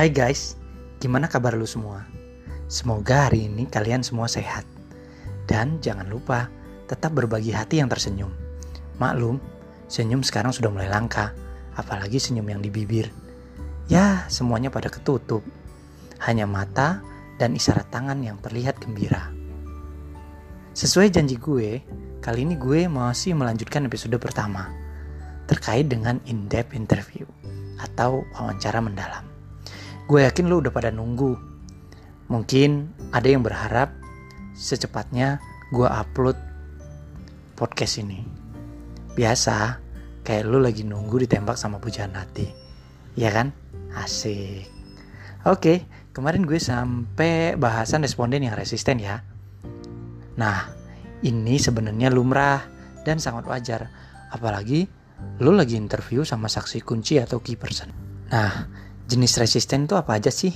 Hai guys, gimana kabar lu semua? Semoga hari ini kalian semua sehat. Dan jangan lupa tetap berbagi hati yang tersenyum. Maklum, senyum sekarang sudah mulai langka, apalagi senyum yang di bibir. Ya, semuanya pada ketutup. Hanya mata dan isyarat tangan yang terlihat gembira. Sesuai janji gue, kali ini gue masih melanjutkan episode pertama terkait dengan in-depth interview atau wawancara mendalam. Gue yakin lo udah pada nunggu. Mungkin ada yang berharap secepatnya gue upload podcast ini. Biasa, kayak lo lagi nunggu ditembak sama pujaan hati. Ya kan? Asik. Oke, kemarin gue sampai bahasan responden yang resisten ya. Nah, ini sebenarnya lumrah dan sangat wajar. Apalagi lo lagi interview sama saksi kunci atau key person. Nah, jenis resisten itu apa aja sih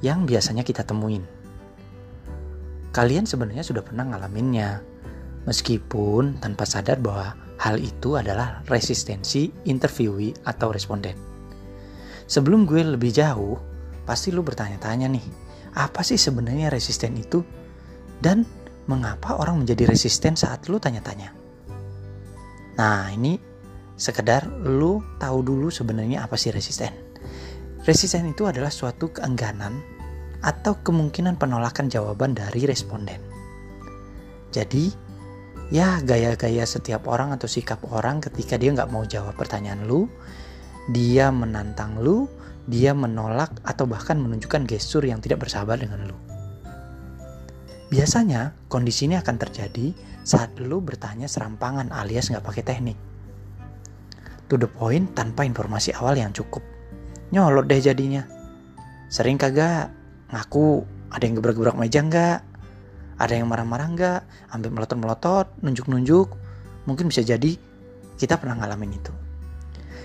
yang biasanya kita temuin? Kalian sebenarnya sudah pernah ngalaminnya, meskipun tanpa sadar bahwa hal itu adalah resistensi interviewee atau responden. Sebelum gue lebih jauh, pasti lu bertanya-tanya nih, apa sih sebenarnya resisten itu? Dan mengapa orang menjadi resisten saat lu tanya-tanya? Nah, ini sekedar lu tahu dulu sebenarnya apa sih resisten. Resisten itu adalah suatu keengganan atau kemungkinan penolakan jawaban dari responden. Jadi, ya gaya-gaya setiap orang atau sikap orang ketika dia nggak mau jawab pertanyaan lu, dia menantang lu, dia menolak atau bahkan menunjukkan gestur yang tidak bersahabat dengan lu. Biasanya kondisi ini akan terjadi saat lu bertanya serampangan alias nggak pakai teknik. To the point tanpa informasi awal yang cukup nyolot deh jadinya. Sering kagak ngaku ada yang gebrak-gebrak meja nggak? Ada yang marah-marah nggak? Ambil melotot-melotot, nunjuk-nunjuk. Mungkin bisa jadi kita pernah ngalamin itu.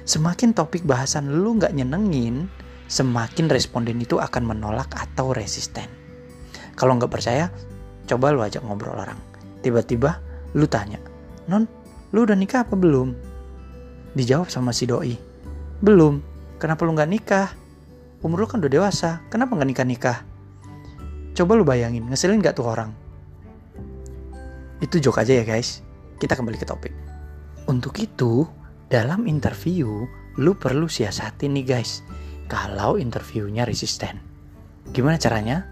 Semakin topik bahasan lu nggak nyenengin, semakin responden itu akan menolak atau resisten. Kalau nggak percaya, coba lu ajak ngobrol orang. Tiba-tiba lu tanya, Non, lu udah nikah apa belum? Dijawab sama si doi, belum. Kenapa lu nggak nikah? Umur lu kan udah dewasa, kenapa nggak nikah-nikah? Coba lu bayangin, ngeselin gak tuh orang? Itu joke aja ya guys. Kita kembali ke topik. Untuk itu, dalam interview, lu perlu siasatin nih guys. Kalau interviewnya resisten. Gimana caranya?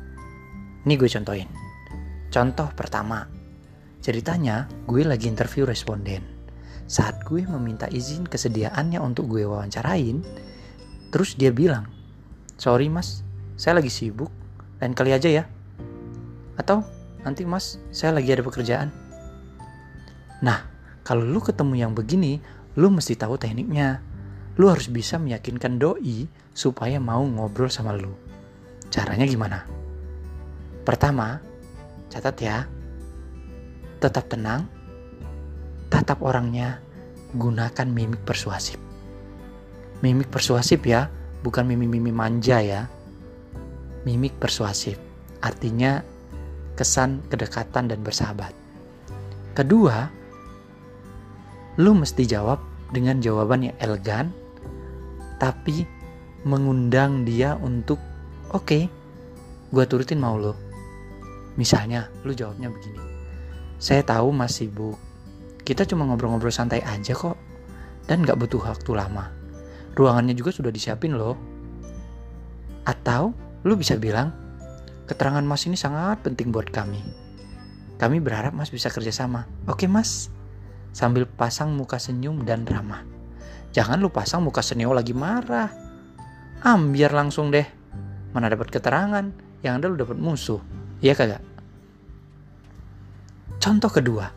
Ini gue contohin. Contoh pertama. Ceritanya, gue lagi interview responden. Saat gue meminta izin kesediaannya untuk gue wawancarain, Terus dia bilang, sorry mas, saya lagi sibuk, lain kali aja ya. Atau nanti mas, saya lagi ada pekerjaan. Nah, kalau lu ketemu yang begini, lu mesti tahu tekniknya. Lu harus bisa meyakinkan doi supaya mau ngobrol sama lu. Caranya gimana? Pertama, catat ya. Tetap tenang, tatap orangnya, gunakan mimik persuasif. Mimik persuasif ya, bukan mimik-mimik manja ya. Mimik persuasif, artinya kesan kedekatan dan bersahabat. Kedua, lu mesti jawab dengan jawaban yang elegan, tapi mengundang dia untuk, oke, okay, gue turutin mau lo. Misalnya, lu jawabnya begini, saya tahu mas sibuk, kita cuma ngobrol-ngobrol santai aja kok, dan gak butuh waktu lama ruangannya juga sudah disiapin loh. Atau lu bisa bilang, keterangan mas ini sangat penting buat kami. Kami berharap mas bisa kerjasama. Oke mas, sambil pasang muka senyum dan ramah. Jangan lu pasang muka senio lagi marah. Ambiar langsung deh. Mana dapat keterangan, yang ada lu dapat musuh. Iya kagak? Contoh kedua,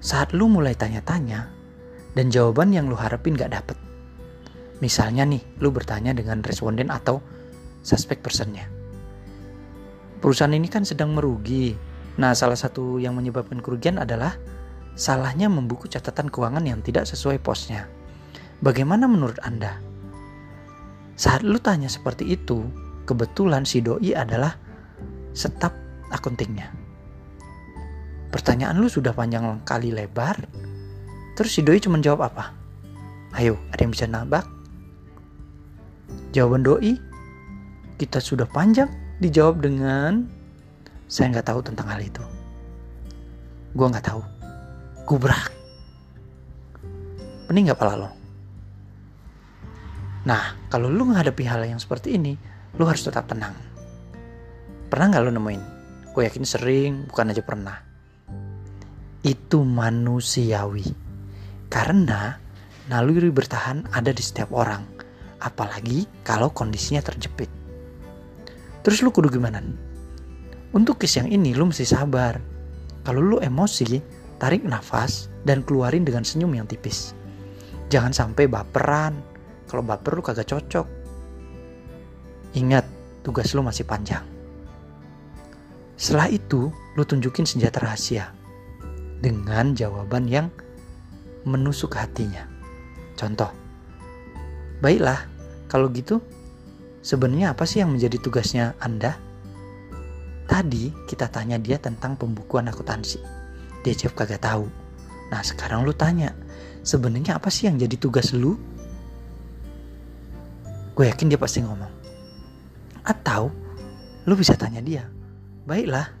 saat lu mulai tanya-tanya, dan jawaban yang lu harapin gak dapet. Misalnya nih, lu bertanya dengan responden atau suspek personnya. Perusahaan ini kan sedang merugi. Nah, salah satu yang menyebabkan kerugian adalah salahnya membuku catatan keuangan yang tidak sesuai posnya. Bagaimana menurut Anda? Saat lu tanya seperti itu, kebetulan si doi adalah staf akuntingnya. Pertanyaan lu sudah panjang kali lebar, Terus si doi cuma jawab apa? Ayo, ada yang bisa nabak? Jawaban doi kita sudah panjang dijawab dengan saya nggak tahu tentang hal itu. Gue nggak tahu. Gubrak. Pening nggak pala lo? Nah, kalau lu menghadapi hal yang seperti ini, lu harus tetap tenang. Pernah nggak lu nemuin? Gue yakin sering, bukan aja pernah. Itu manusiawi. Karena naluri bertahan ada di setiap orang. Apalagi kalau kondisinya terjepit. Terus lu kudu gimana? Untuk case yang ini lu mesti sabar. Kalau lu emosi, tarik nafas dan keluarin dengan senyum yang tipis. Jangan sampai baperan. Kalau baper lu kagak cocok. Ingat, tugas lu masih panjang. Setelah itu, lu tunjukin senjata rahasia dengan jawaban yang menusuk hatinya. Contoh, baiklah, kalau gitu, sebenarnya apa sih yang menjadi tugasnya Anda? Tadi kita tanya dia tentang pembukuan akuntansi. Dia jawab kagak tahu. Nah sekarang lu tanya, sebenarnya apa sih yang jadi tugas lu? Gue yakin dia pasti ngomong. Atau lu bisa tanya dia, baiklah.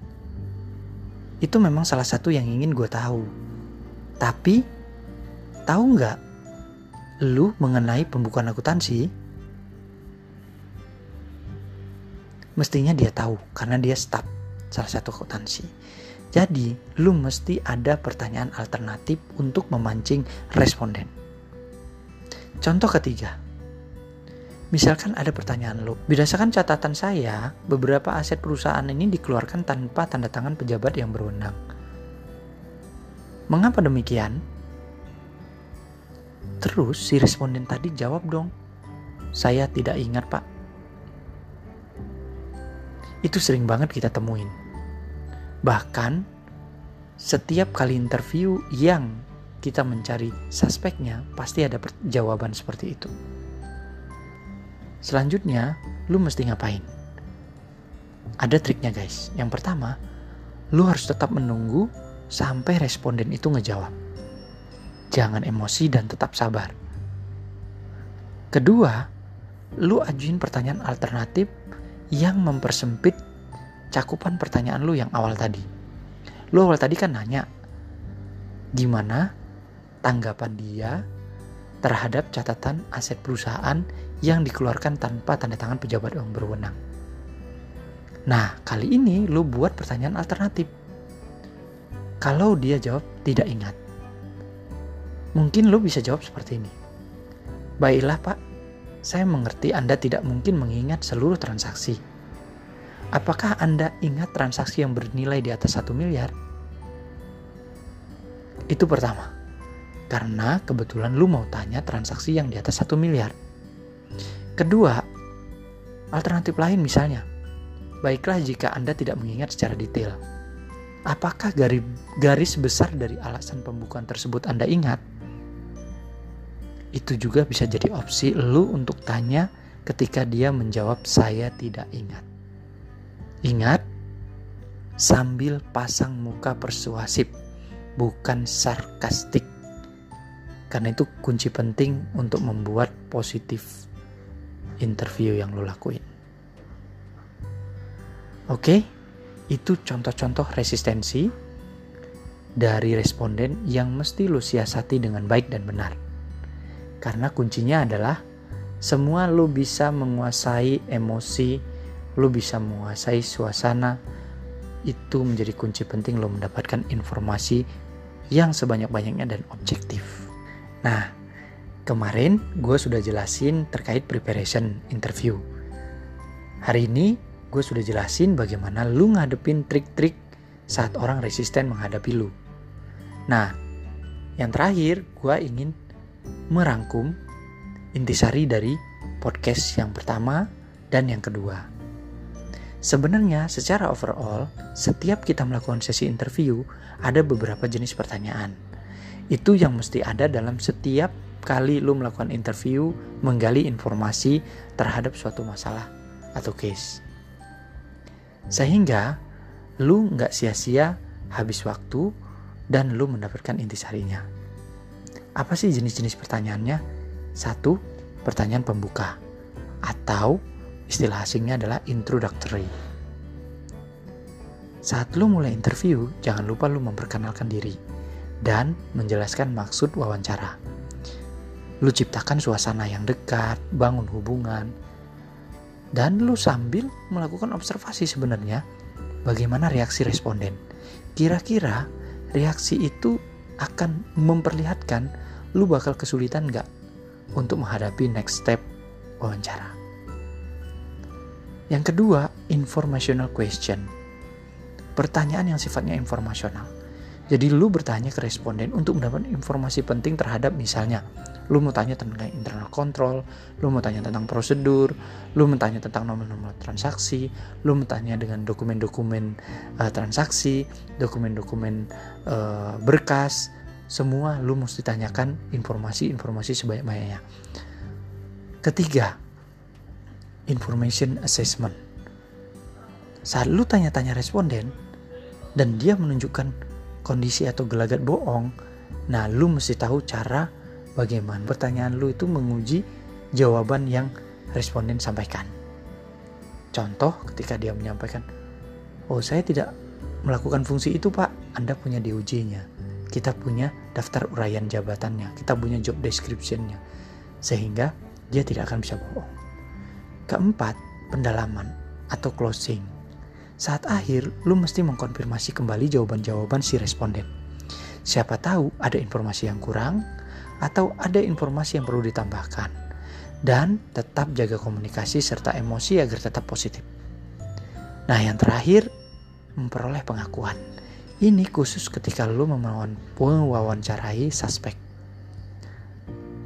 Itu memang salah satu yang ingin gue tahu. Tapi tahu nggak lu mengenai pembukuan akuntansi? Mestinya dia tahu karena dia staff salah satu akuntansi. Jadi, lu mesti ada pertanyaan alternatif untuk memancing responden. Contoh ketiga. Misalkan ada pertanyaan lu, berdasarkan catatan saya, beberapa aset perusahaan ini dikeluarkan tanpa tanda tangan pejabat yang berwenang. Mengapa demikian? Terus si responden tadi jawab dong, saya tidak ingat pak. Itu sering banget kita temuin. Bahkan setiap kali interview yang kita mencari suspeknya pasti ada jawaban seperti itu. Selanjutnya, lu mesti ngapain? Ada triknya guys. Yang pertama, lu harus tetap menunggu sampai responden itu ngejawab. Jangan emosi dan tetap sabar. Kedua, lu ajuin pertanyaan alternatif yang mempersempit cakupan pertanyaan lu yang awal tadi. Lu awal tadi kan nanya, gimana tanggapan dia terhadap catatan aset perusahaan yang dikeluarkan tanpa tanda tangan pejabat yang berwenang. Nah, kali ini lu buat pertanyaan alternatif. Kalau dia jawab tidak ingat, mungkin lu bisa jawab seperti ini. Baiklah pak, saya mengerti Anda tidak mungkin mengingat seluruh transaksi. Apakah Anda ingat transaksi yang bernilai di atas 1 miliar? Itu pertama. Karena kebetulan lu mau tanya transaksi yang di atas 1 miliar. Kedua, alternatif lain misalnya. Baiklah jika Anda tidak mengingat secara detail. Apakah garis besar dari alasan pembukaan tersebut Anda ingat? Itu juga bisa jadi opsi lu untuk tanya ketika dia menjawab saya tidak ingat. Ingat, sambil pasang muka persuasif, bukan sarkastik. Karena itu kunci penting untuk membuat positif interview yang lu lakuin. Oke, itu contoh-contoh resistensi dari responden yang mesti lu siasati dengan baik dan benar. Karena kuncinya adalah semua lu bisa menguasai emosi, lu bisa menguasai suasana. Itu menjadi kunci penting lo mendapatkan informasi yang sebanyak-banyaknya dan objektif. Nah, kemarin gue sudah jelasin terkait preparation interview. Hari ini gue sudah jelasin bagaimana lu ngadepin trik-trik saat orang resisten menghadapi lu. Nah, yang terakhir gue ingin merangkum intisari dari podcast yang pertama dan yang kedua. Sebenarnya secara overall, setiap kita melakukan sesi interview, ada beberapa jenis pertanyaan. Itu yang mesti ada dalam setiap kali lu melakukan interview, menggali informasi terhadap suatu masalah atau case. Sehingga lu nggak sia-sia habis waktu dan lu mendapatkan intisarinya. Apa sih jenis-jenis pertanyaannya? Satu, pertanyaan pembuka. atau istilah asingnya adalah introductory. Saat lu mulai interview, jangan lupa lu memperkenalkan diri dan menjelaskan maksud wawancara. Lu ciptakan suasana yang dekat, bangun hubungan, dan lu sambil melakukan observasi sebenarnya bagaimana reaksi responden. Kira-kira reaksi itu akan memperlihatkan lu bakal kesulitan nggak untuk menghadapi next step wawancara. Yang kedua, informational question. Pertanyaan yang sifatnya informasional. Jadi lu bertanya ke responden untuk mendapatkan informasi penting terhadap misalnya lu mau tanya tentang internal control, lu mau tanya tentang prosedur, lu mau tanya tentang nomor-nomor transaksi, lu mau tanya dengan dokumen-dokumen uh, transaksi, dokumen-dokumen uh, berkas, semua lu mesti tanyakan informasi-informasi sebanyak-banyaknya. Ketiga, information assessment. Saat lu tanya-tanya responden dan dia menunjukkan kondisi atau gelagat bohong, nah lu mesti tahu cara bagaimana pertanyaan lu itu menguji jawaban yang responden sampaikan. Contoh ketika dia menyampaikan, "Oh, saya tidak melakukan fungsi itu, Pak." Anda punya diujinya. Kita punya daftar uraian jabatannya, kita punya job description-nya. Sehingga dia tidak akan bisa bohong. Keempat, pendalaman atau closing. Saat akhir, lu mesti mengkonfirmasi kembali jawaban-jawaban si responden. Siapa tahu ada informasi yang kurang atau ada informasi yang perlu ditambahkan. Dan tetap jaga komunikasi serta emosi agar tetap positif. Nah, yang terakhir, memperoleh pengakuan. Ini khusus ketika lu mewawancarai suspek.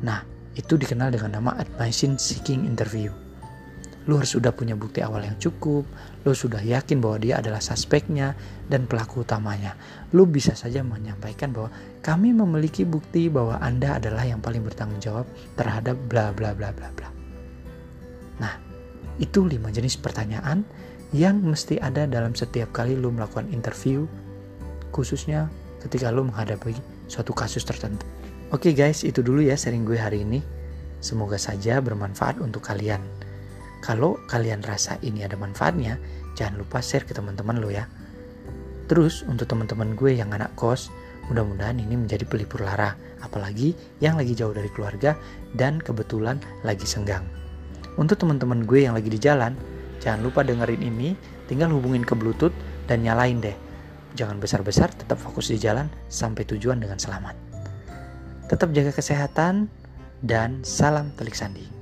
Nah, itu dikenal dengan nama admission seeking interview. Lu harus sudah punya bukti awal yang cukup, lu sudah yakin bahwa dia adalah suspeknya dan pelaku utamanya. Lu bisa saja menyampaikan bahwa kami memiliki bukti bahwa Anda adalah yang paling bertanggung jawab terhadap bla bla bla bla bla. Nah, itu lima jenis pertanyaan yang mesti ada dalam setiap kali lu melakukan interview, khususnya ketika lu menghadapi suatu kasus tertentu. Oke guys, itu dulu ya sharing gue hari ini. Semoga saja bermanfaat untuk kalian. Kalau kalian rasa ini ada manfaatnya, jangan lupa share ke teman-teman lo ya. Terus untuk teman-teman gue yang anak kos, mudah-mudahan ini menjadi pelipur lara, apalagi yang lagi jauh dari keluarga dan kebetulan lagi senggang. Untuk teman-teman gue yang lagi di jalan, jangan lupa dengerin ini, tinggal hubungin ke Bluetooth dan nyalain deh. Jangan besar-besar, tetap fokus di jalan sampai tujuan dengan selamat. Tetap jaga kesehatan dan salam telik sandi.